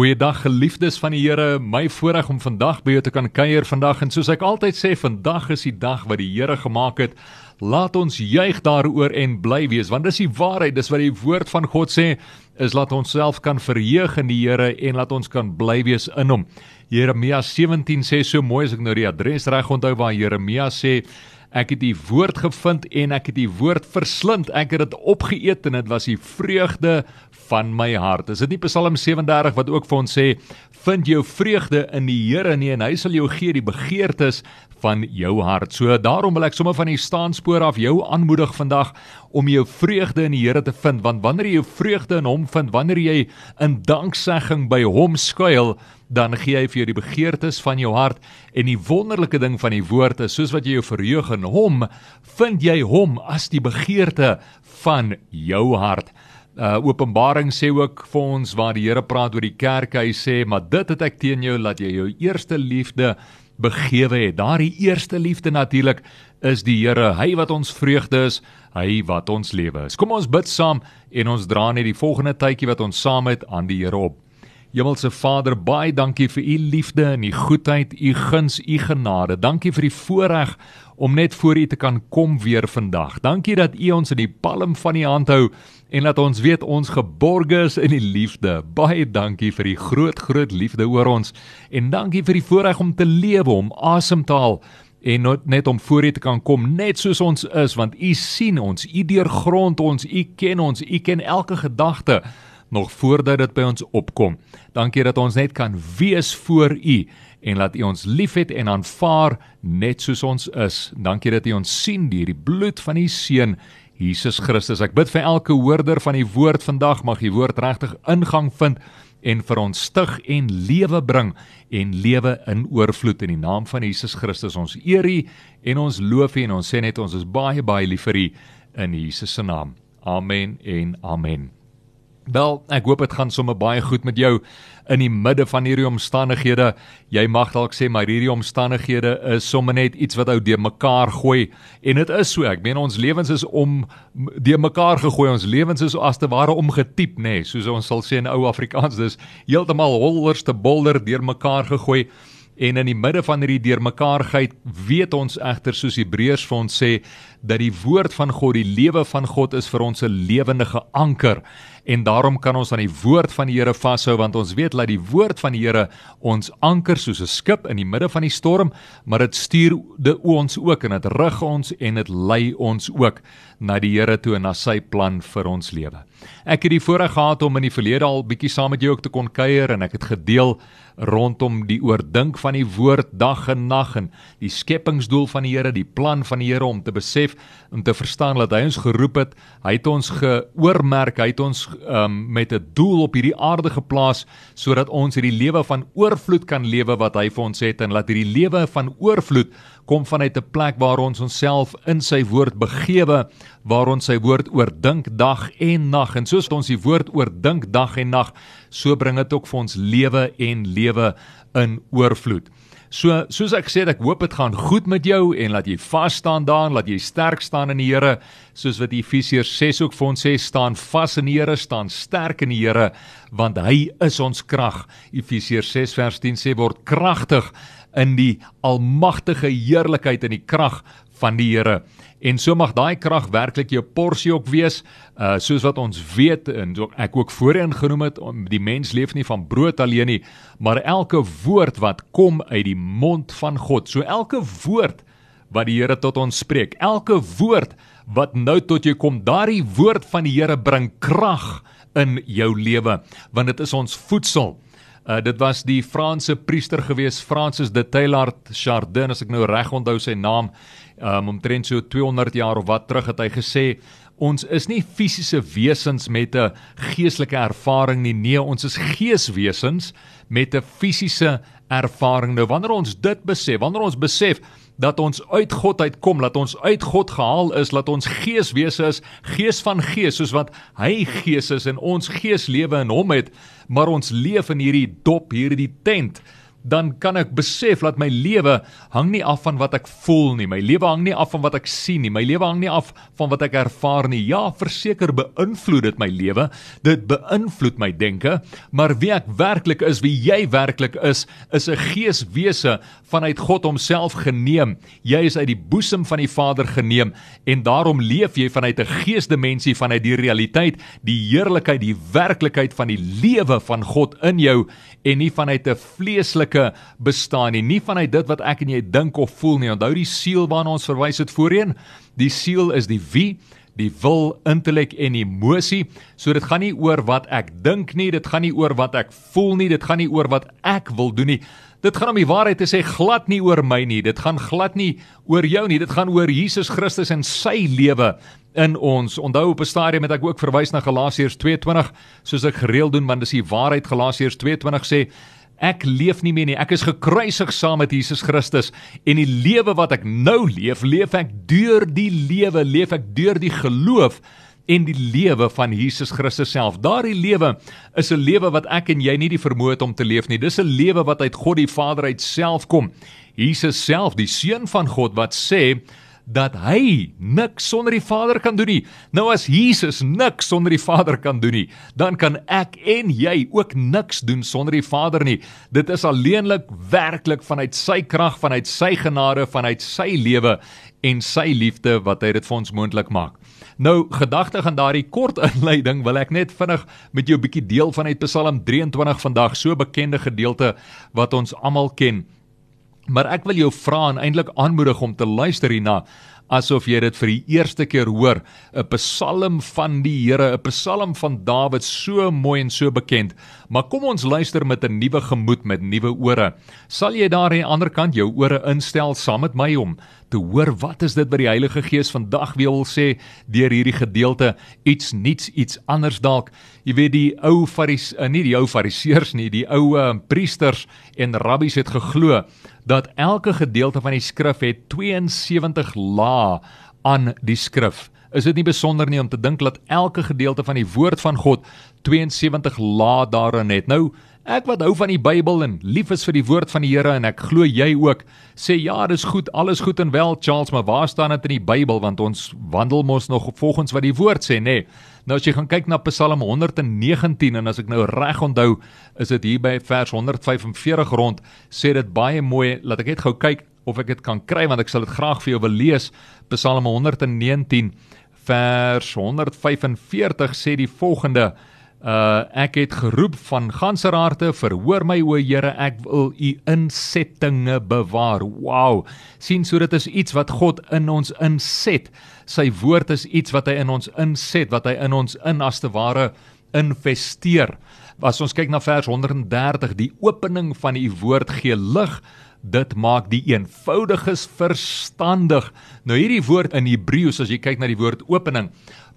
Goeiedag geliefdes van die Here, my voorreg om vandag by jou te kan kuier vandag en soos ek altyd sê, vandag is die dag wat die Here gemaak het. Laat ons juig daaroor en bly wees, want dis die waarheid, dis wat die woord van God sê, is laat ons self kan verheug in die Here en laat ons kan bly wees in hom. Jeremia 17 sê so mooi as ek nou die adres reg onthou waar Jeremia sê Ek het die woord gevind en ek het die woord verslind. Ek het dit opgeëet en dit was die vreugde van my hart. Is dit nie Psalm 37 wat ook vir ons sê, vind jou vreugde in die Here nie en hy sal jou gee die begeertes van jou hart. So daarom wil ek sommer van die staanspoor af jou aanmoedig vandag om jou vreugde in die Here te vind, want wanneer jy jou vreugde in hom vind, wanneer jy in danksegging by hom skuil, dan gee hy vir jou die begeertes van jou hart en die wonderlike ding van die woord is soos wat jy jou verheug in hom, vind jy hom as die begeerte van jou hart. Uh Openbaring sê ook vir ons waar die Here praat oor die kerk, hy sê, "Maar dit het ek teen jou laat jy jou eerste liefde begewe het." Daardie eerste liefde natuurlik is die Here, hy wat ons vreugde is, hy wat ons lewe is. Kom ons bid saam en ons dra net die volgende tydjie wat ons saam het aan die Here op. Hemelse Vader, baie dankie vir u liefde en u goedheid, u guns, u genade. Dankie vir die voorreg om net voor u te kan kom weer vandag. Dankie dat u ons in die palm van u hand hou en laat ons weet ons geborge is in die liefde. Baie dankie vir die groot groot liefde oor ons en dankie vir die voorreg om te lewe, om asem te haal en net om voor U te kan kom net soos ons is want U sien ons, U deurgrond ons, U ken ons, U ken elke gedagte nog voordat dit by ons opkom. Dankie dat ons net kan wees voor U en laat U ons liefhet en aanvaar net soos ons is. Dankie dat U ons sien deur die bloed van U seun Jesus Christus. Ek bid vir elke hoorder van die woord vandag mag die woord regtig ingang vind en vir ons stig en lewe bring en lewe in oorvloed in die naam van Jesus Christus. Ons eer U en ons loof U en ons sê net ons is baie baie lief vir U in Jesus se naam. Amen en amen. Wel, ek hoop dit gaan sommer baie goed met jou in die midde van hierdie omstandighede. Jy mag dalk sê maar hierdie omstandighede is sommer net iets wat ou de mekaar gooi en dit is so. Ek meen ons lewens is om de mekaar gegooi. Ons lewens is as te ware omgetiep, nê, nee, soos ons sal sê in ou Afrikaans. Dis heeltemal hollerste bolder deur mekaar gegooi. En in die midde van hierdie deurmekaarheid weet ons egter soos Hebreërs vir ons sê dat die woord van God, die lewe van God is vir ons 'n lewendige anker en daarom kan ons aan die woord van die Here vashou want ons weet dat die woord van die Here ons anker soos 'n skip in die midde van die storm, maar dit stuur de ons ook en dit rig ons en dit lei ons ook na die Here toe en na sy plan vir ons lewe. Ek het die voorreg gehad om in die verlede al bietjie saam met jou ook te kon kuier en ek het gedeel rondom die oordink van die woord dag en nag en die skepingsdoel van die Here, die plan van die Here om te besef om te verstaan dat hy ons geroep het, hy het ons geoormerk, hy het ons um, met 'n doel op hierdie aarde geplaas sodat ons hierdie lewe van oorvloed kan lewe wat hy vir ons het en laat hierdie lewe van oorvloed kom vanuit 'n plek waar ons onsself in sy woord begewe, waar ons sy woord oordink dag en nag en soos ons die woord oordink dag en nag, so bring dit ook vir ons lewe en lewe in oorvloed. So soos ek gesê het, ek hoop dit gaan goed met jou en laat jy vas staan daarin, laat jy sterk staan in die Here, soos wat Efesiërs 6 ook vir ons sê, staan vas in die Here, staan sterk in die Here, want hy is ons krag. Efesiërs 6 vers 10 sê word kragtig in die almagtige heerlikheid en die krag van die Here. En so mag daai krag werklik jou porsie ook wees, uh soos wat ons weet en so ek ook voorheen genoem het, die mens leef nie van brood alleen nie, maar elke woord wat kom uit die mond van God. So elke woord wat die Here tot ons spreek, elke woord wat nou tot jou kom, daardie woord van die Here bring krag in jou lewe, want dit is ons voedsel. Uh, dit was die Franse priester gewees Francis de Taillard Chardin as ek nou reg onthou sy naam. Um, omtrent so 200 jaar of wat terug het hy gesê ons is nie fisiese wesens met 'n geestelike ervaring nie. Nee ons is geeswesens met 'n fisiese ervaring. Nou wanneer ons dit besef wanneer ons besef dat ons uit God uitkom, dat ons uit God gehaal is, dat ons geeswese is, gees van gees, soos wat hy gees is en ons gees lewe in hom het, maar ons leef in hierdie dop, hierdie tent, dan kan ek besef dat my lewe hang nie af van wat ek voel nie. My lewe hang nie af van wat ek sien nie. My lewe hang nie af van wat ek ervaar nie. Ja, verseker beïnvloed dit my lewe. Dit beïnvloed my denke, maar wie ek werklik is, wie jy werklik is, is 'n geeswese vanuit God homself geneem. Jy is uit die boesem van die Vader geneem en daarom leef jy vanuit 'n geesdimensie vanuit die realiteit, die heerlikheid, die werklikheid van die lewe van God in jou en nie vanuit 'n vleeslike bestaan nie, nie vanuit dit wat ek en jy dink of voel nie. Onthou die siel waarna ons verwys het voorheen? Die siel is die wie, die wil, intellek en emosie. So dit gaan nie oor wat ek dink nie, dit gaan nie oor wat ek voel nie, dit gaan nie oor wat ek wil doen nie. Dit gaan om die waarheid te sê glad nie oor my nie. Dit gaan glad nie oor jou nie. Dit gaan oor Jesus Christus en sy lewe in ons. Onthou op 'n stadium het ek ook verwys na Galasiërs 2:20 soos ek gereeld doen want dis die waarheid Galasiërs 2:20 sê ek leef nie meer nie ek is gekruisig saam met Jesus Christus en die lewe wat ek nou leef leef ek deur die lewe leef ek deur die geloof en die lewe van Jesus Christus self. Daardie lewe is 'n lewe wat ek en jy nie die vermoë het om te leef nie. Dis 'n lewe wat uit God die Vader uit self kom. Jesus self, die seun van God wat sê dat hy niks sonder die Vader kan doen nie. Nou as Jesus niks sonder die Vader kan doen nie, dan kan ek en jy ook niks doen sonder die Vader nie. Dit is alleenlik werklik vanuit sy krag, vanuit sy genade, vanuit sy lewe en sy liefde wat hy dit vir ons moontlik maak. Nou gedagtig aan daardie kort inleiding wil ek net vinnig met jou 'n bietjie deel vanuit Psalm 23 vandag, so bekende gedeelte wat ons almal ken. Maar ek wil jou vra en eintlik aanmoedig om te luister hierna asof jy dit vir die eerste keer hoor, 'n Psalm van die Here, 'n Psalm van Dawid, so mooi en so bekend. Maar kom ons luister met 'n nuwe gemoed met nuwe ore. Sal jy daar aan die ander kant jou ore instel saam met my om te hoor wat is dit wat die Heilige Gees vandag wil sê deur hierdie gedeelte iets nuuts iets anders dalk jy weet die ou faris uh, nie die ou fariseërs nie die ou uh, priesters en rabbies het geglo dat elke gedeelte van die skrif het 72 lae aan die skrif is dit nie besonder nie om te dink dat elke gedeelte van die woord van God 72 lae daarin het nou Ek wat hou van die Bybel en lief is vir die woord van die Here en ek glo jy ook, sê ja, dis goed, alles goed en wel, Charles, maar waar staan dit in die Bybel want ons wandel mos nog volgens wat die woord sê, nê? Nee. Nou as jy gaan kyk na Psalm 119 en as ek nou reg onthou, is dit hier by vers 145 rond, sê dit baie mooi, laat ek net gou kyk of ek dit kan kry want ek sal dit graag vir jou wil lees. Psalm 119 vers 145 sê die volgende Uh ek het geroep van ganser harte, verhoor my o Here, ek wil u insettinge bewaar. Wow. sien so dit is iets wat God in ons inset. Sy woord is iets wat hy in ons inset, wat hy in ons in as te ware investeer. As ons kyk na vers 130, die opening van u woord gee lig dit maak die eenvoudiges verstandig. Nou hierdie woord in Hebreëus as jy kyk na die woord opening,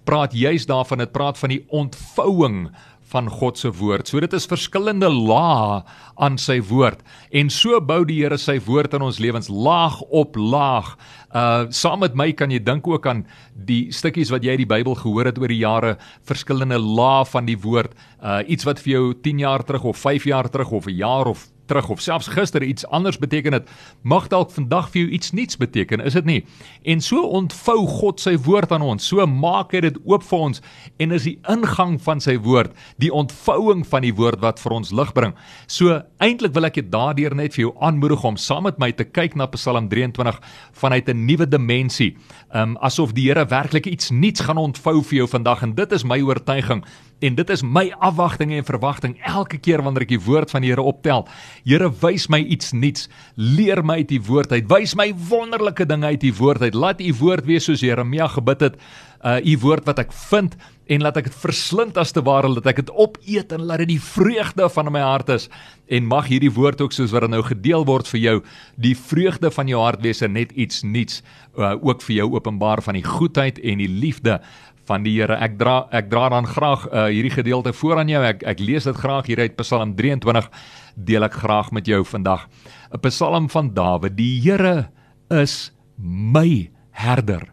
praat juis daarvan dit praat van die ontvouing van God se woord. So dit is verskillende lae aan sy woord. En so bou die Here sy woord in ons lewens laag op laag. Uh saam met my kan jy dink ook aan die stukkies wat jy uit die Bybel gehoor het oor die jare, verskillende lae van die woord. Uh iets wat vir jou 10 jaar terug of 5 jaar terug of 'n jaar of terug of selfs gister iets anders beteken het, mag dalk vandag vir jou iets nuuts beteken, is dit nie? En so ontvou God sy woord aan ons. So maak hy dit oop vir ons en is die ingang van sy woord, die ontvouing van die woord wat vir ons lig bring. So eintlik wil ek dit daardeur net vir jou aanmoedig om saam met my te kyk na Psalm 23 vanuit 'n nuwe dimensie. Um asof die Here werklik iets nuuts gaan ontvou vir jou vandag en dit is my oortuiging en dit is my afwagting en verwagting elke keer wanneer ek die woord van die Here optel. Here, wys my iets nuuts. Leer my uit die woord uit. Wys my wonderlike dinge uit die woord uit. Laat u woord wees soos Jeremia gebid het. Uh u woord wat ek vind en laat ek dit verslind as te ware dat ek dit opeet en laat dit die vreugde van my hart is en mag hierdie woord ook soos wat dit nou gedeel word vir jou die vreugde van jou hart wees en net iets nuuts uh, ook vir jou openbaar van die goedheid en die liefde van die Here. Ek dra ek dra dan graag uh, hierdie gedeelte voor aan jou. Ek ek lees dit graag hier uit Psalm 23 deel ek graag met jou vandag. 'n Psalm van Dawid. Die Here is my herder.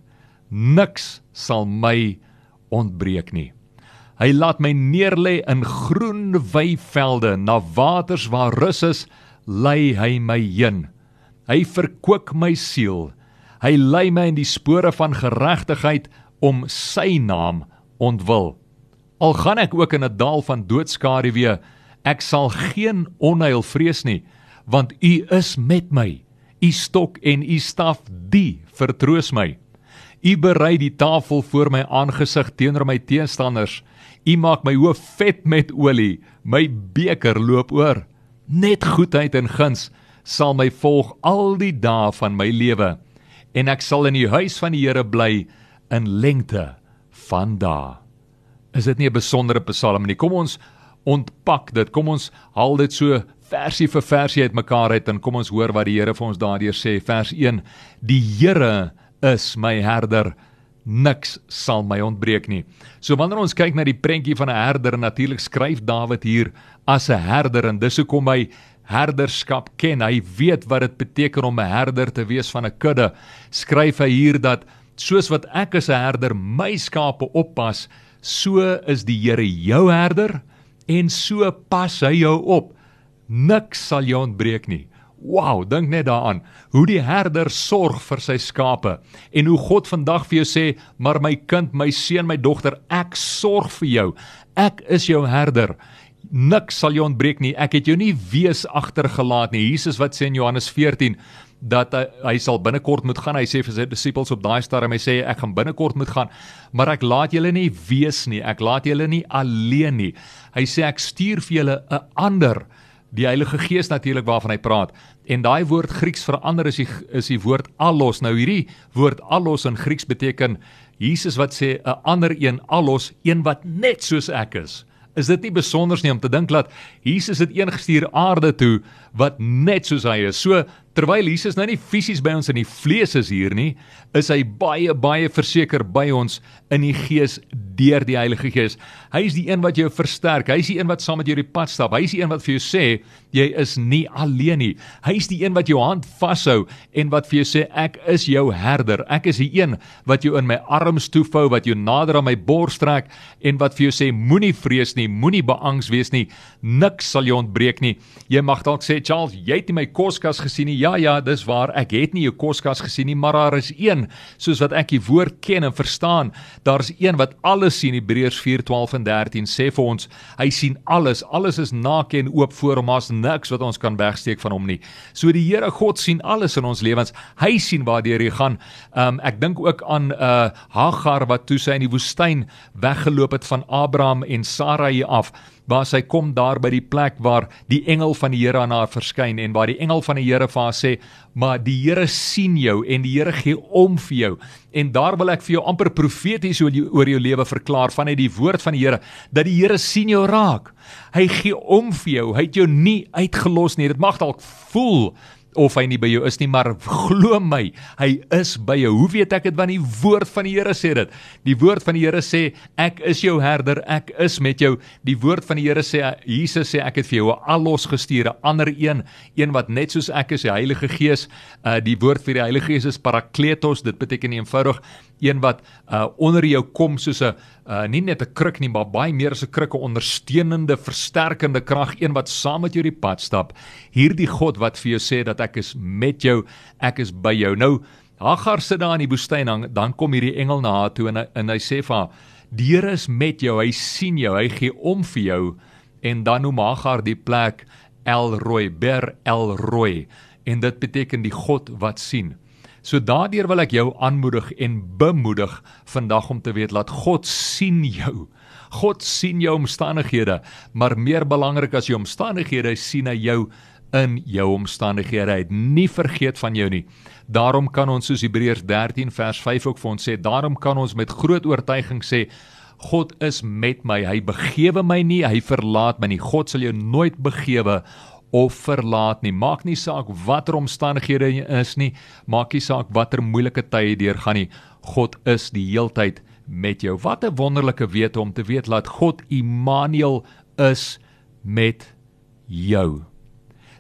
Niks sal my ontbreek nie. Hy laat my neerlê in groen weivelde, na waters waar rus is. lei hy my heen. Hy verkoop my siel. Hy lei my in die spore van geregtigheid om sy naam ontwil. Al gaan ek ook in 'n dal van doodskaduwee, ek sal geen onheil vrees nie, want U is met my. U stok en U staf, die vertroos my. U berei die tafel voor my aangesig teenoor my teenstanders. U maak my hoof vet met olie, my beker loop oor. Net goedheid en guns sal my volg al die dae van my lewe en ek sal in die huis van die Here bly in lengte van dae. Is dit nie 'n besondere psalm nie? Kom ons ontpak dit. Kom ons haal dit so versie vir versie uitmekaar uit en kom ons hoor wat die Here vir ons daardeur sê. Vers 1: Die Here is my herder niks sal my ontbreek nie. So wanneer ons kyk na die prentjie van 'n herder, natuurlik skryf Dawid hier as 'n herder en dis hoekom hy herderskap ken. Hy weet wat dit beteken om 'n herder te wees van 'n kudde. Skryf hy hier dat soos wat ek as 'n herder my skape oppas, so is die Here jou herder en so pas hy jou op. Niks sal jou ontbreek nie. Wow, dink net daaraan hoe die herder sorg vir sy skape en hoe God vandag vir jou sê, "Maar my kind, my seun, my dogter, ek sorg vir jou. Ek is jou herder. Niks sal jou ontbreek nie. Ek het jou nie wees agtergelaat nie." Jesus wat sê in Johannes 14 dat hy, hy sal binnekort moet gaan. Hy sê vir sy disippels op daai stadium, hy sê ek gaan binnekort moet gaan, maar ek laat julle nie wees nie. Ek laat julle nie alleen nie. Hy sê ek stuur vir julle 'n ander die Heilige Gees natuurlik waarvan hy praat. En daai woord Grieks verander is die is die woord allos. Nou hierdie woord allos in Grieks beteken Jesus wat sê 'n ander een allos, een wat net soos ek is. Is dit nie besonders nie om te dink dat Jesus het een gestuur aarde toe wat net soos hy is. So terwyl Jesus nou nie fisies by ons in die vlees is hier nie, is hy baie baie verseker by ons in die gees deur die Heilige Gees. Hy is die een wat jou versterk. Hy is die een wat saam met jou die pad stap. Hy is die een wat vir jou sê jy is nie alleen nie. Hy is die een wat jou hand vashou en wat vir jou sê ek is jou herder. Ek is die een wat jou in my arms toefou, wat jou nader aan my bors trek en wat vir jou sê moenie vrees nie, moenie beangs wees nie. Niks sal jou ontbreek nie. Jy mag dalk sê Charles, jy het nie my koskas gesien nie. Ja, ja, dis waar. Ek het nie jou koskas gesien nie, maar daar is een soos wat ek die woord ken en verstaan. Daar's een wat alles sien. Hebreërs 4:12 en 13 sê vir ons, hy sien alles. Alles is naak en oop voor hom. Daar's niks wat ons kan wegsteek van hom nie. So die Here God sien alles in ons lewens. Hy sien waartoe jy gaan. Um ek dink ook aan uh Hagar wat toe sy in die woestyn weggeloop het van Abraham en Sarai af waar sy kom daar by die plek waar die engel van die Here aan haar verskyn en waar die engel van die Here vir haar sê maar die Here sien jou en die Here gee om vir jou. En daar wil ek vir jou amper profeties oor jou, oor jou lewe verklaar vanuit die woord van die Here dat die Here sien jou raak. Hy gee om vir jou. Hy het jou nie uitgelos nie. Dit mag dalk voel of hy nie by jou is nie, maar glo my, hy is by jou. Hoe weet ek dit want die woord van die Here sê dit. Die woord van die Here sê ek is jou herder, ek is met jou. Die woord van die Here sê Jesus sê ek het vir jou 'n allos gestuur, 'n ander een, een wat net soos ek is, die Heilige Gees. Uh die woord vir die Heilige Gees is Parakletos. Dit beteken eenvoudig een wat uh onder jou kom soos 'n uh nie net 'n kruk nie, maar baie meer as 'n kruk, 'n ondersteunende, versterkende krag, een wat saam met jou die pad stap. Hierdie God wat vir jou sê dat ek is met jou, ek is by jou. Nou Hagar sit daar in die woestyn dan dan kom hierdie engel na haar toe en en hy sê vir haar: "Die Here is met jou, hy sien jou, hy gee om vir jou." En dan noem Hagar die plek El Roi, Ber El Roi, en dit beteken die God wat sien. So daardeur wil ek jou aanmoedig en bemoedig vandag om te weet dat God sien jou. God sien jou omstandighede, maar meer belangrik as jou omstandighede, sien hy jou in jou omstandighede. Hy het nie vergeet van jou nie. Daarom kan ons soos Hebreërs 13 vers 5 ook vir ons sê, daarom kan ons met groot oortuiging sê God is met my. Hy begewe my nie, hy verlaat my nie. God sal jou nooit begewe of verlaat nie. Maak nie saak watter omstandighede jy is nie, maak nie saak watter moeilike tye jy deurgaan nie. God is die heeltyd met jou. Wat 'n wonderlike wete om te weet dat God Immanuel is met jou.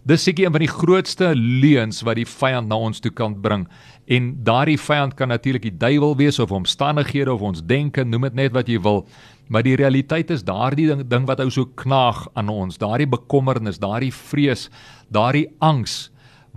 Dis seker een van die grootste leuns wat die vyand na ons toe kan bring. En daardie vyand kan natuurlik die duiwel wees of omstandighede of ons denke, noem dit net wat jy wil. Maar die realiteit is daardie ding, ding wat ou so knaag aan ons, daardie bekommernis, daardie vrees, daardie angs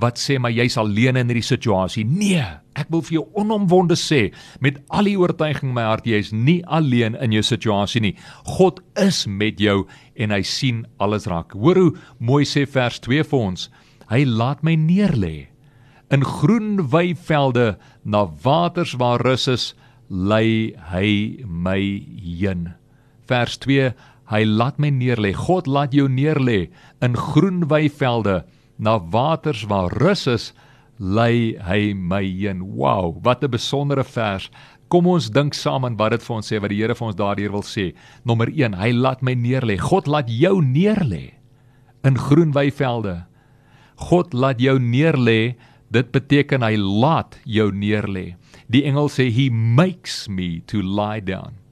wat sê maar jy's alleen in hierdie situasie. Nee, ek wil vir jou onomwonde sê met al die oortuiging in my hart jy's nie alleen in jou situasie nie. God is met jou en hy sien alles raak. Hoor hoe mooi sê vers 2 vir ons. Hy laat my neerlê in groen weivelde na waters waar rus is, lei hy my heen. Vers 2 Hy laat my neerlê. God laat jou neerlê in groen weivelde na waters waar rus is, lei hy my heen. Wow, wat 'n besondere vers. Kom ons dink saam aan wat dit vir ons sê wat die Here vir ons daardeur wil sê. Nommer 1, hy laat my neerlê. God laat jou neerlê in groen weivelde. God laat jou neerlê. Dit beteken hy laat jou neerlê. Die engel sê he makes me to lie down.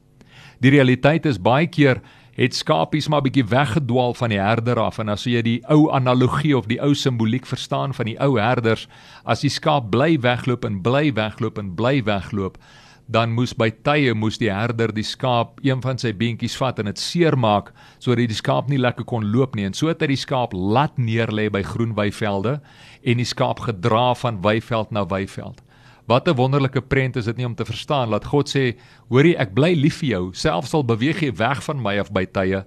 Die realiteit is baie keer het skapies maar bietjie weggedwaal van die herder af. En as jy die ou analogie of die ou simboliek verstaan van die ou herders as die skaap bly wegloop en bly wegloop en bly wegloop dan moes by tye moes die herder die skaap een van sy beentjies vat en dit seermaak sodat die skaap nie lekker kon loop nie. En so het hy die skaap laat neerlê by groen weivelde en die skaap gedra van weiveld na weiveld Wat 'n wonderlike prent is dit nie om te verstaan dat God sê, hoorie, ek bly lief vir jou, selfs al beweeg jy weg van my af by tye,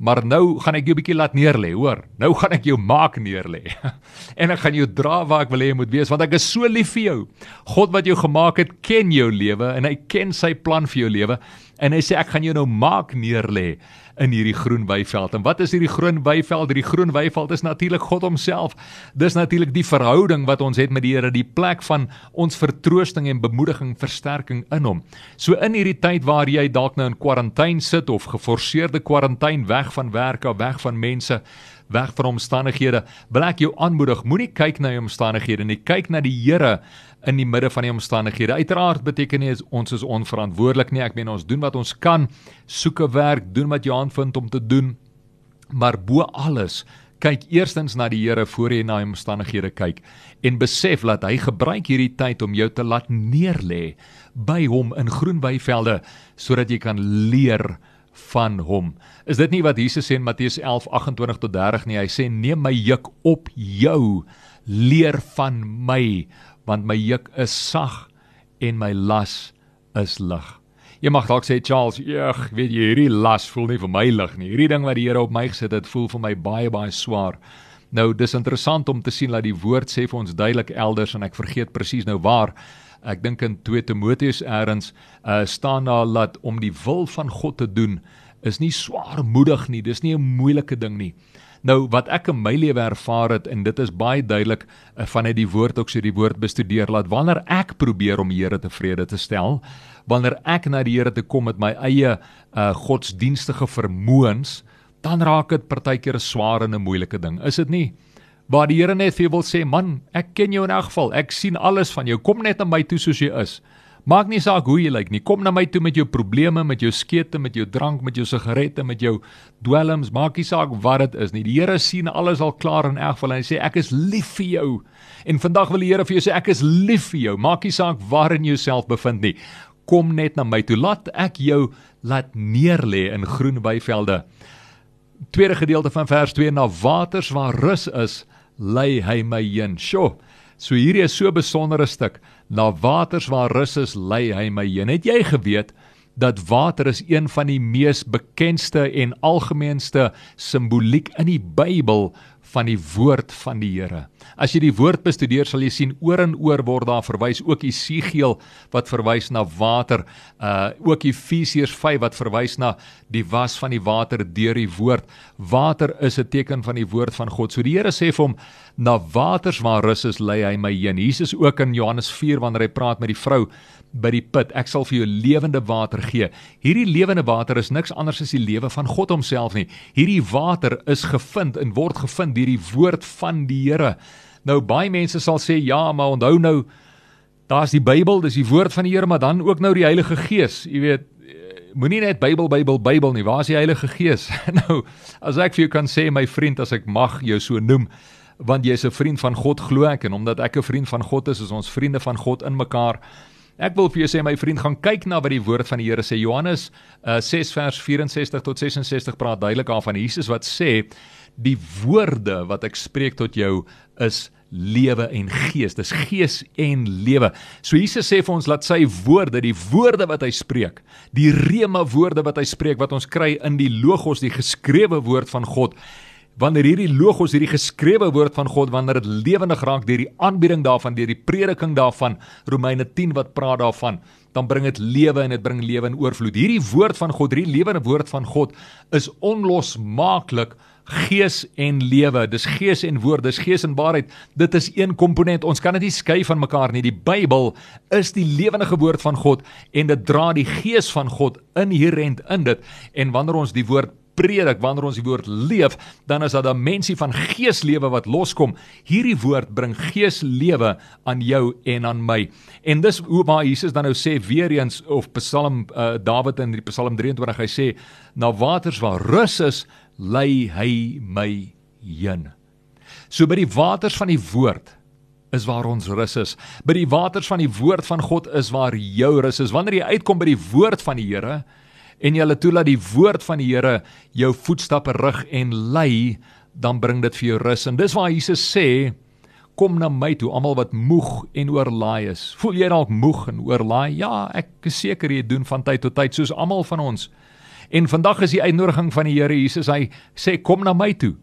maar nou gaan ek jou 'n bietjie laat neerlê, hoor. Nou gaan ek jou maak neerlê. en ek gaan jou dra waar ek wil hê jy moet wees, want ek is so lief vir jou. God wat jou gemaak het, ken jou lewe en hy ken sy plan vir jou lewe en hy sê ek gaan jou nou maak neerlê in hierdie groen weiveld. En wat is hierdie groen weiveld? Hierdie groen weiveld is natuurlik God homself. Dis natuurlik die verhouding wat ons het met die Here, die plek van ons vertroosting en bemoediging, versterking in hom. So in hierdie tyd waar jy dalk nou in kwarantyne sit of geforseerde kwarantyne weg van werk of weg van mense, weg van omstandighede, wil ek jou aanmoedig, moenie kyk na jou omstandighede nie, kyk na die Here in die midde van die omstandighede. Uiteraard beteken nie ons is onverantwoordelik nie. Ek meen ons doen wat ons kan, soek 'n werk, doen wat jy aanvind om te doen. Maar bo alles, kyk eerstens na die Here voor jy na die omstandighede kyk en besef dat hy gebruik hierdie tyd om jou te laat neerlê by hom in groen weivelde sodat jy kan leer van hom. Is dit nie wat Jesus sê in Matteus 11:28 tot 30 nie? Hy sê neem my juk op jou, leer van my want my juk is sag en my las is lig. Jy mag dalk sê Charles, "Ag, weet jy, hierdie las voel nie vir my lig nie. Hierdie ding wat die Here op my gesit het, voel vir my baie baie swaar." Nou, dis interessant om te sien dat die woord sê vir ons duidelik elders en ek vergeet presies nou waar. Ek dink in 2 Timoteus eers uh, staan daar dat om die wil van God te doen is nie swaarmoedig nie. Dis nie 'n moeilike ding nie. Nou wat ek in my lewe ervaar het en dit is baie duidelik uh, vanuit die woord ook so die woord bestudeer laat wanneer ek probeer om die Here tevrede te stel, wanneer ek na die Here te kom met my eie uh, godsdienstige vermoëns, dan raak dit partykeer 'n swaar en 'n moeilike ding. Is dit nie? Waar die Here net vir jou wil sê, man, ek ken jou in elk geval. Ek sien alles van jou. Kom net na my toe soos jy is. Maak nie saak hoe jy lyk nie. Kom na my toe met jou probleme, met jou skete, met jou drank, met jou sigarette, met jou dwelms. Maak nie saak wat dit is nie. Die Here sien alles al klaar in elk geval en hy sê ek is lief vir jou. En vandag wil die Here vir jou sê ek is lief vir jou. Maak nie saak waar in jouself bevind nie. Kom net na my toe. Laat ek jou laat neerlê in groen weivelde. Tweede gedeelte van vers 2 na waters waar rus is, lei hy my heen. Sjoe. So hierdie is so 'n besondere stuk na waters waar rus is lei hy my heen. Het jy geweet dat water is een van die mees bekendste en algemeenste simboliek in die Bybel van die woord van die Here. As jy die woord bestudeer, sal jy sien oor en oor word daar verwys ook Esegiel wat verwys na water, uh ook Efesiërs 5 wat verwys na die was van die water deur die woord. Water is 'n teken van die woord van God. So die Here sê vir hom na waters waar rus is lei hy my heen. Jesus ook in Johannes 4 wanneer hy praat met die vrou by die put. Ek sal vir jou lewende water gee. Hierdie lewende water is niks anders as die lewe van God homself nie. Hierdie water is gevind en word gevind deur die woord van die Here. Nou baie mense sal sê ja, maar onthou nou daar's die Bybel, dis die woord van die Here, maar dan ook nou die Heilige Gees. Jy weet, moenie net Bybel Bybel Bybel nie. Waar is die Heilige Gees? nou, as ek vir jou kan sê my vriend, as ek mag jou so noem, want jy's 'n vriend van God glo ek en omdat ek 'n vriend van God is, is ons vriende van God in mekaar. Ek wil vir jou sê my vriend gaan kyk na wat die woord van die Here sê. Johannes uh, 6 vers 64 tot 66 praat duidelik daarvan Jesus wat sê die woorde wat ek spreek tot jou is lewe en gees. Dis gees en lewe. So Jesus sê vir ons laat sy woorde, die woorde wat hy spreek, die rema woorde wat hy spreek wat ons kry in die logos, die geskrewe woord van God. Wanneer hierdie logos, hierdie geskrewe woord van God, wanneer dit lewendig raak deur die aanbieding daarvan, deur die prediking daarvan, Romeine 10 wat praat daarvan, dan bring dit lewe en dit bring lewe in oorvloed. Hierdie woord van God, hierdie lewende woord van God is onlosmaaklik gees en lewe. Dis gees en woord, dis gees en waarheid. Dit is een komponent. Ons kan dit nie skei van mekaar nie. Die Bybel is die lewendige woord van God en dit dra die gees van God inherënt in dit. En wanneer ons die woord predik, wanneer ons die woord leef, dan is dat 'n mensie van geeslewe wat loskom. Hierdie woord bring geeslewe aan jou en aan my. En dis hoe waar Jesus dan nou sê weer eens of Psalm uh, Dawid in die Psalm 23 hy sê na waters waar rus is lei hy my heen. So by die waters van die woord is waar ons rus is. By die waters van die woord van God is waar jou rus is. Wanneer jy uitkom by die woord van die Here en jy laat toelaat die woord van die Here jou voetstappe rig en lei, dan bring dit vir jou rus. En dis waar Jesus sê, kom na my toe almal wat moeg en oorlaai is. Voel jy dalk moeg en oorlaai? Ja, ek is seker jy doen van tyd tot tyd soos almal van ons. En vandag is die uitnodiging van die Here Jesus. Hy sê kom na my toe.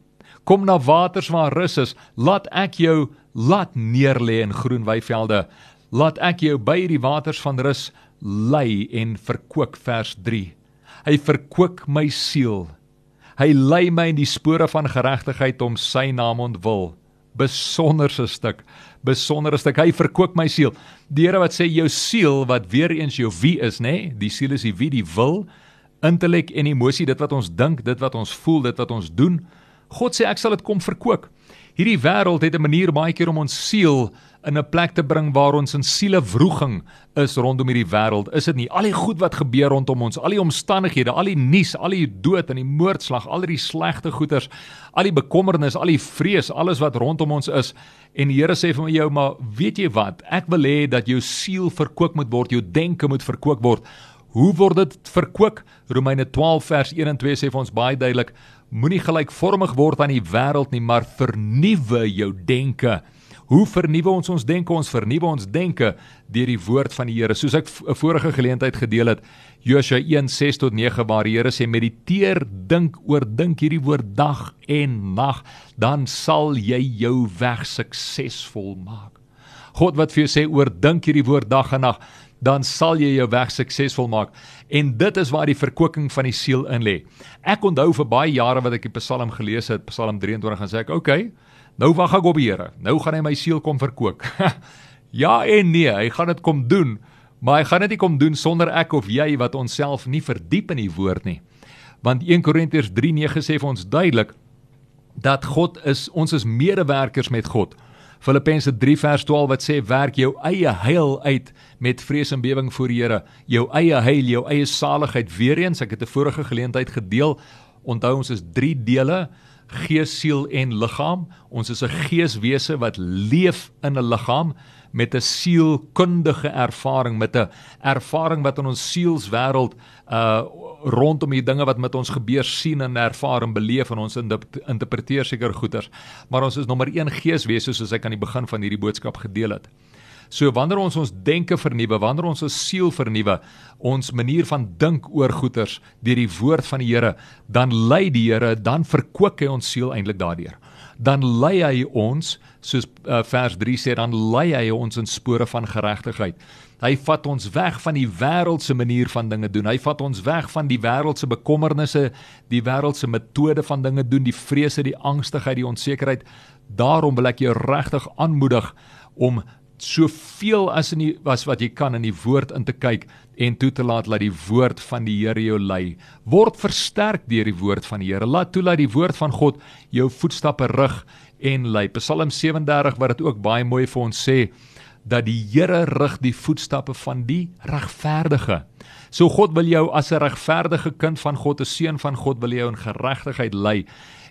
Kom na waters waar rus is. Laat ek jou laat neerlê in groen weivelde. Laat ek jou by die waters van rus lei en verkoop vers 3. Hy verkoop my siel. Hy lei my in die spore van geregtigheid om sy naam ontwil. Besonderse stuk, besondere stuk. Hy verkoop my siel. Die Here wat sê jou siel wat weer eens jou wie is, nê? Nee? Die siel is die wie, die wil intellek en emosie, dit wat ons dink, dit wat ons voel, dit wat ons doen. God sê ek sal dit kom verkoop. Hierdie wêreld het 'n manier baie keer om ons siel in 'n plek te bring waar ons in sielewroging is rondom hierdie wêreld. Is dit nie al die goed wat gebeur rondom ons, al die omstandighede, al die nuus, al die dood en die moordslag, al die slegte goeters, al die bekommernis, al die vrees, alles wat rondom ons is. En die Here sê vir my jou, maar weet jy wat? Ek wil hê dat jou siel verkoop moet word, jou denke moet verkoop word Hoe word dit verkoop? Romeine 12 vers 1 en 2 sê vir ons baie duidelik: Moenie gelykvormig word aan die wêreld nie, maar vernuwe jou denke. Hoe vernuwe ons ons denke? Ons vernuwe ons denke deur die woord van die Here. Soos ek 'n vorige geleentheid gedeel het, Josua 1:6 tot 9 waar die Here sê: "Mediteer, dink oor dink hierdie woord dag en nag, dan sal jy jou weg suksesvol maak." God wat vir jou sê oor dink hierdie woord dag en nag, dan sal jy jou weg suksesvol maak. En dit is waar die verkoeking van die siel in lê. Ek onthou vir baie jare wat ek die Psalm gelees het, Psalm 23 en sê ek, "Oké, okay, nou wag ek op die Here. Nou gaan hy my siel kom verkoop." ja en nee, hy gaan dit kom doen, maar hy gaan dit nie kom doen sonder ek of jy wat onsself nie verdiep in die woord nie. Want 1 Korintiërs 3:9 sê vir ons duidelik dat God is ons is medewerkers met God. Filippense 3 vers 12 wat sê werk jou eie heil uit met vrees en bewering voor die Here. Jou eie heil, jou eie saligheid. Weereens, ek het 'n vorige geleentheid gedeel. Onthou ons is 3 dele: gees, siel en liggaam. Ons is 'n geeswese wat leef in 'n liggaam met 'n sielkundige ervaring, met 'n ervaring wat in ons sielswêreld uh rondom die dinge wat met ons gebeur sien en ervaar en beleef en ons interpreteer seker goeters. Maar ons is nommer 1 geeswese soos ek aan die begin van hierdie boodskap gedeel het. So wanneer ons ons denke vernuwe, wanneer ons ons siel vernuwe, ons manier van dink oor goeters deur die woord van die Here, dan lei die Here, dan verkoop hy ons siel eintlik daardeur. Dan lei hy ons, soos uh, vers 3 sê, dan lei hy ons in spore van geregtigheid. Hy vat ons weg van die wêreldse manier van dinge doen. Hy vat ons weg van die wêreldse bekommernisse, die wêreldse metode van dinge doen, die vrese, die angstigheid, die onsekerheid. Daarom wil ek jou regtig aanmoedig om soveel as in die was wat jy kan in die woord in te kyk en toe te laat dat die woord van die Here jou lei. Word versterk deur die woord van die Here. Laat toe dat die woord van God jou voetstappe rig en lei. Psalm 37 wat dit ook baie mooi vir ons sê dat die Here rig die voetstappe van die regverdige. So God wil jou as 'n regverdige kind van God, 'n seun van God wil jou in geregtigheid lei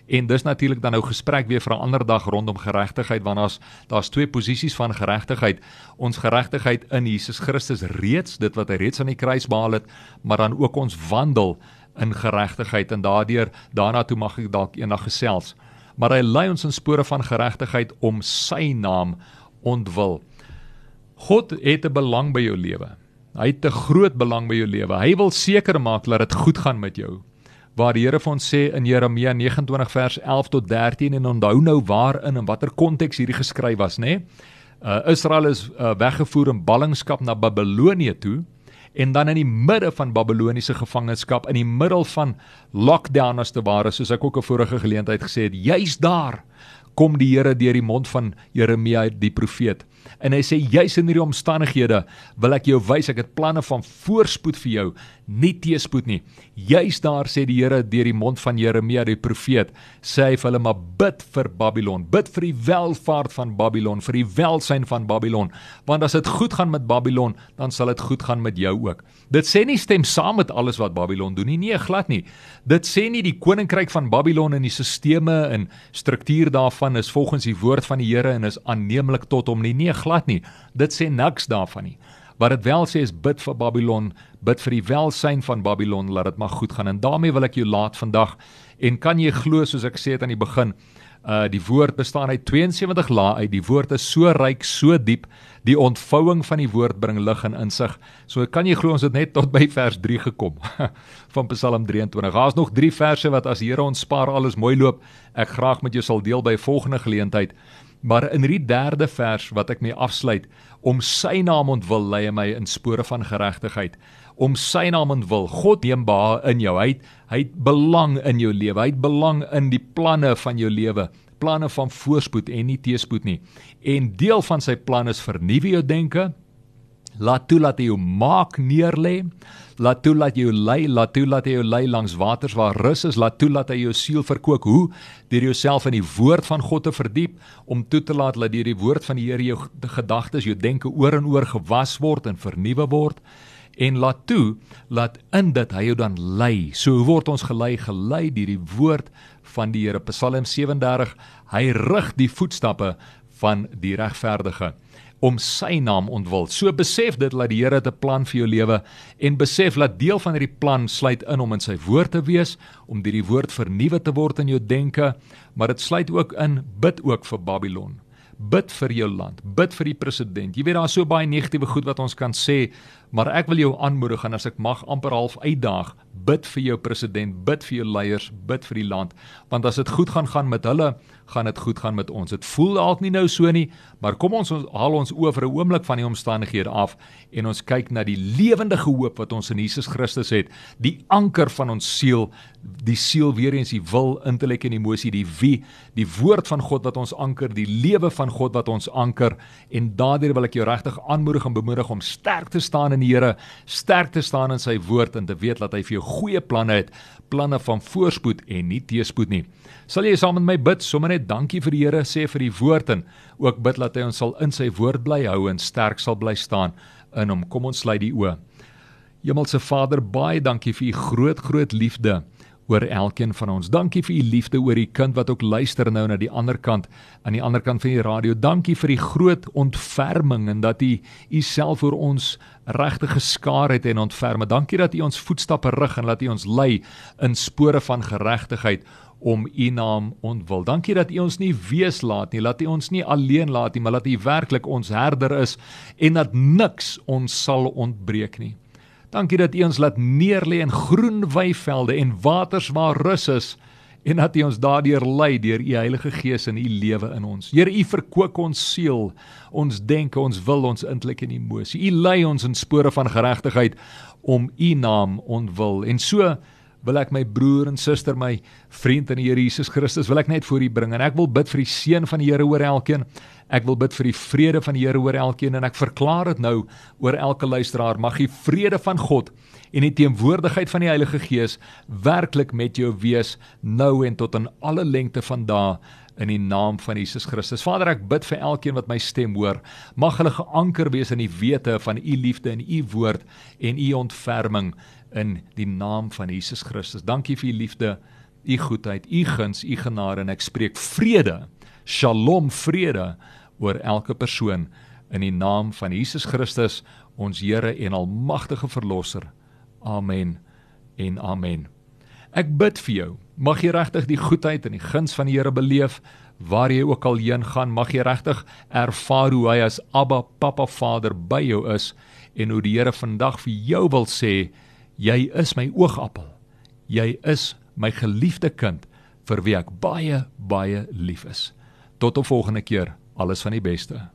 En dis natuurlik dan nou gesprek weer vir 'n ander dag rondom geregtigheid want daar's daar's twee posisies van geregtigheid. Ons geregtigheid in Jesus Christus reeds, dit wat hy reeds aan die kruis behaal het, maar dan ook ons wandel in geregtigheid en daardeur daarna toe mag ek dalk eendag gesels. Maar hy lei ons in spore van geregtigheid om sy naam ontwil. God het 'n belang by jou lewe. Hy het 'n groot belang by jou lewe. Hy wil seker maak dat dit goed gaan met jou. Waar die Here vir ons sê in Jeremia 29 vers 11 tot 13 en onthou nou waarin en watter konteks hierdie geskryf was, nê? Uh Israel is uh, weggevoer in ballingskap na Babelonie toe en dan in die midde van Babiloniese gevangenskap in die middel van lockdown as te ware soos ek ook 'n vorige geleentheid gesê het, juis daar kom die Here deur die mond van Jeremia die profeet en hy sê juis in hierdie omstandighede wil ek jou wys ek het planne van voorspoed vir jou nie teespoed nie. Juis daar sê die Here deur die mond van Jeremia die profeet sê hy vir hulle maar bid vir Babylon. Bid vir die welvaart van Babylon vir die welsyn van Babylon. Want as dit goed gaan met Babylon dan sal dit goed gaan met jou ook. Dit sê nie stem saam met alles wat Babylon doen nie. Nee glad nie. Dit sê nie die koninkryk van Babylon en die sisteme en struktuur daarvan is volgens die woord van die Here en is aanneemlik tot hom nie. Nee glad nie. Dit sê niks daarvan nie. Wat dit wel sê is bid vir Babylon, bid vir die welsyn van Babylon, laat dit maar goed gaan. En daarmee wil ek jou laat vandag. En kan jy glo soos ek sê het aan die begin, uh die woord bestaan uit 72 lae uit. Die woord is so ryk, so diep. Die ontvouing van die woord bring lig en insig. So kan jy glo ons het net tot by vers 3 gekom van Psalm 23. Daar's nog 3 verse wat as die Here ons spaar alles mooi loop, ek graag met jou sal deel by volgende geleentheid. Maar in hierdie derde vers wat ek mee afsluit, om sy naam ontwil lei my in spore van geregtigheid. Om sy naam ontwil, God neem behae in jou. Hy het, hy het belang in jou lewe. Hy het belang in die planne van jou lewe, planne van voorspoed en nie teëspoed nie. En deel van sy plan is vernuwe jou denke. Laat toe dat hy jou maak neerlê laat toe laat jy jou lei, laat toe laat jy jou lei langs waters waar rus is, laat toe laat hy jou siel verkoop. Hoe? Deur jouself in die woord van God te verdiep, om toe te laat dat deur die woord van die Here jou gedagtes, jou denke oor en oor gewas word en vernuwe word en laat toe laat in dit hy jou dan lei. So hoe word ons gelei? Gelei deur die woord van die Here. Psalm 37, hy rig die voetstappe van die regverdige om sy naam ontwil. So besef dit dat die Here 'n plan vir jou lewe en besef dat deel van hierdie plan sluit in om in sy woord te wees, om deur die woord vernuwe te word in jou denke, maar dit sluit ook in bid ook vir Babylon. Bid vir jou land, bid vir die president. Jy weet daar's so baie negatiewe goed wat ons kan sê, maar ek wil jou aanmoedig en as ek mag amper half uitdaag, bid vir jou president, bid vir jou leiers, bid vir die land, want as dit goed gaan gaan met hulle, gaan dit goed gaan met ons. Dit voel dalk nie nou so nie, maar kom ons, ons haal ons oë vir 'n oomblik van die omstandighede af en ons kyk na die lewendige hoop wat ons in Jesus Christus het, die anker van ons siel, die siel weer eens die wil, intellek en emosie, die wie, die woord van God wat ons anker, die lewe van God wat ons anker. En daardeur wil ek jou regtig aanmoedig en bemoedig om sterk te staan in die Here, sterk te staan in sy woord en te weet dat hy vir jou goeie planne het, planne van voorspoed en nie teëspoed nie. Sal jy saam met my bid, sommer net dankie vir die Here sê vir die woord en ook bid dat hy ons sal in sy woord bly hou en sterk sal bly staan in hom. Kom ons sluit die oë. Hemelse Vader, baie dankie vir u groot groot liefde oor elkeen van ons. Dankie vir u liefde oor die kind wat ook luister nou na die ander kant aan die ander kant van die radio. Dankie vir die groot ontferming en dat u u self oor ons regtig geskaar het en ontferm. Dankie dat u ons voetstappe rig en laat u ons lei in spore van geregtigheid om u naam ontwil. Dankie dat u ons nie wees laat nie, laat u ons nie alleen laat nie, maar laat u werklik ons herder is en dat niks ons sal ontbreek nie. Dankie dat u ons laat neerlê in groen weivelde en waters waar rus is en dat u ons daardeur lei deur u Heilige Gees in u lewe in ons. Here, u verkoop ons siel, ons denke, ons wil, ons intellek en emosie. U lei ons in spore van geregtigheid om u naam ontwil. En so wil ek my broer en suster, my vriend in die Here Jesus Christus, wil ek net voor U bring en ek wil bid vir die seën van die Here oor elkeen. Ek wil bid vir die vrede van die Here oor elkeen en ek verklaar dit nou oor elke luisteraar. Mag die vrede van God en die teenwoordigheid van die Heilige Gees werklik met jou wees nou en tot in alle lengte van dae in die naam van Jesus Christus. Vader, ek bid vir elkeen wat my stem hoor. Mag hulle geanker wees in die wete van u liefde en u woord en u ontferming in die naam van Jesus Christus. Dankie vir u liefde. u goedheid, u guns, u genade en ek spreek vrede. Shalom vrede oor elke persoon in die naam van Jesus Christus, ons Here en almagtige verlosser. Amen en amen. Ek bid vir jou. Mag jy regtig die goedheid en die guns van die Here beleef waar jy ook al heen gaan. Mag jy regtig ervaar hoe hy as Abba Papa Vader by jou is en hoe die Here vandag vir jou wil sê, jy is my oogappel. Jy is my geliefde kind vir wie ek baie baie lief is. Tot 'n volgende keer. Alles van die beste.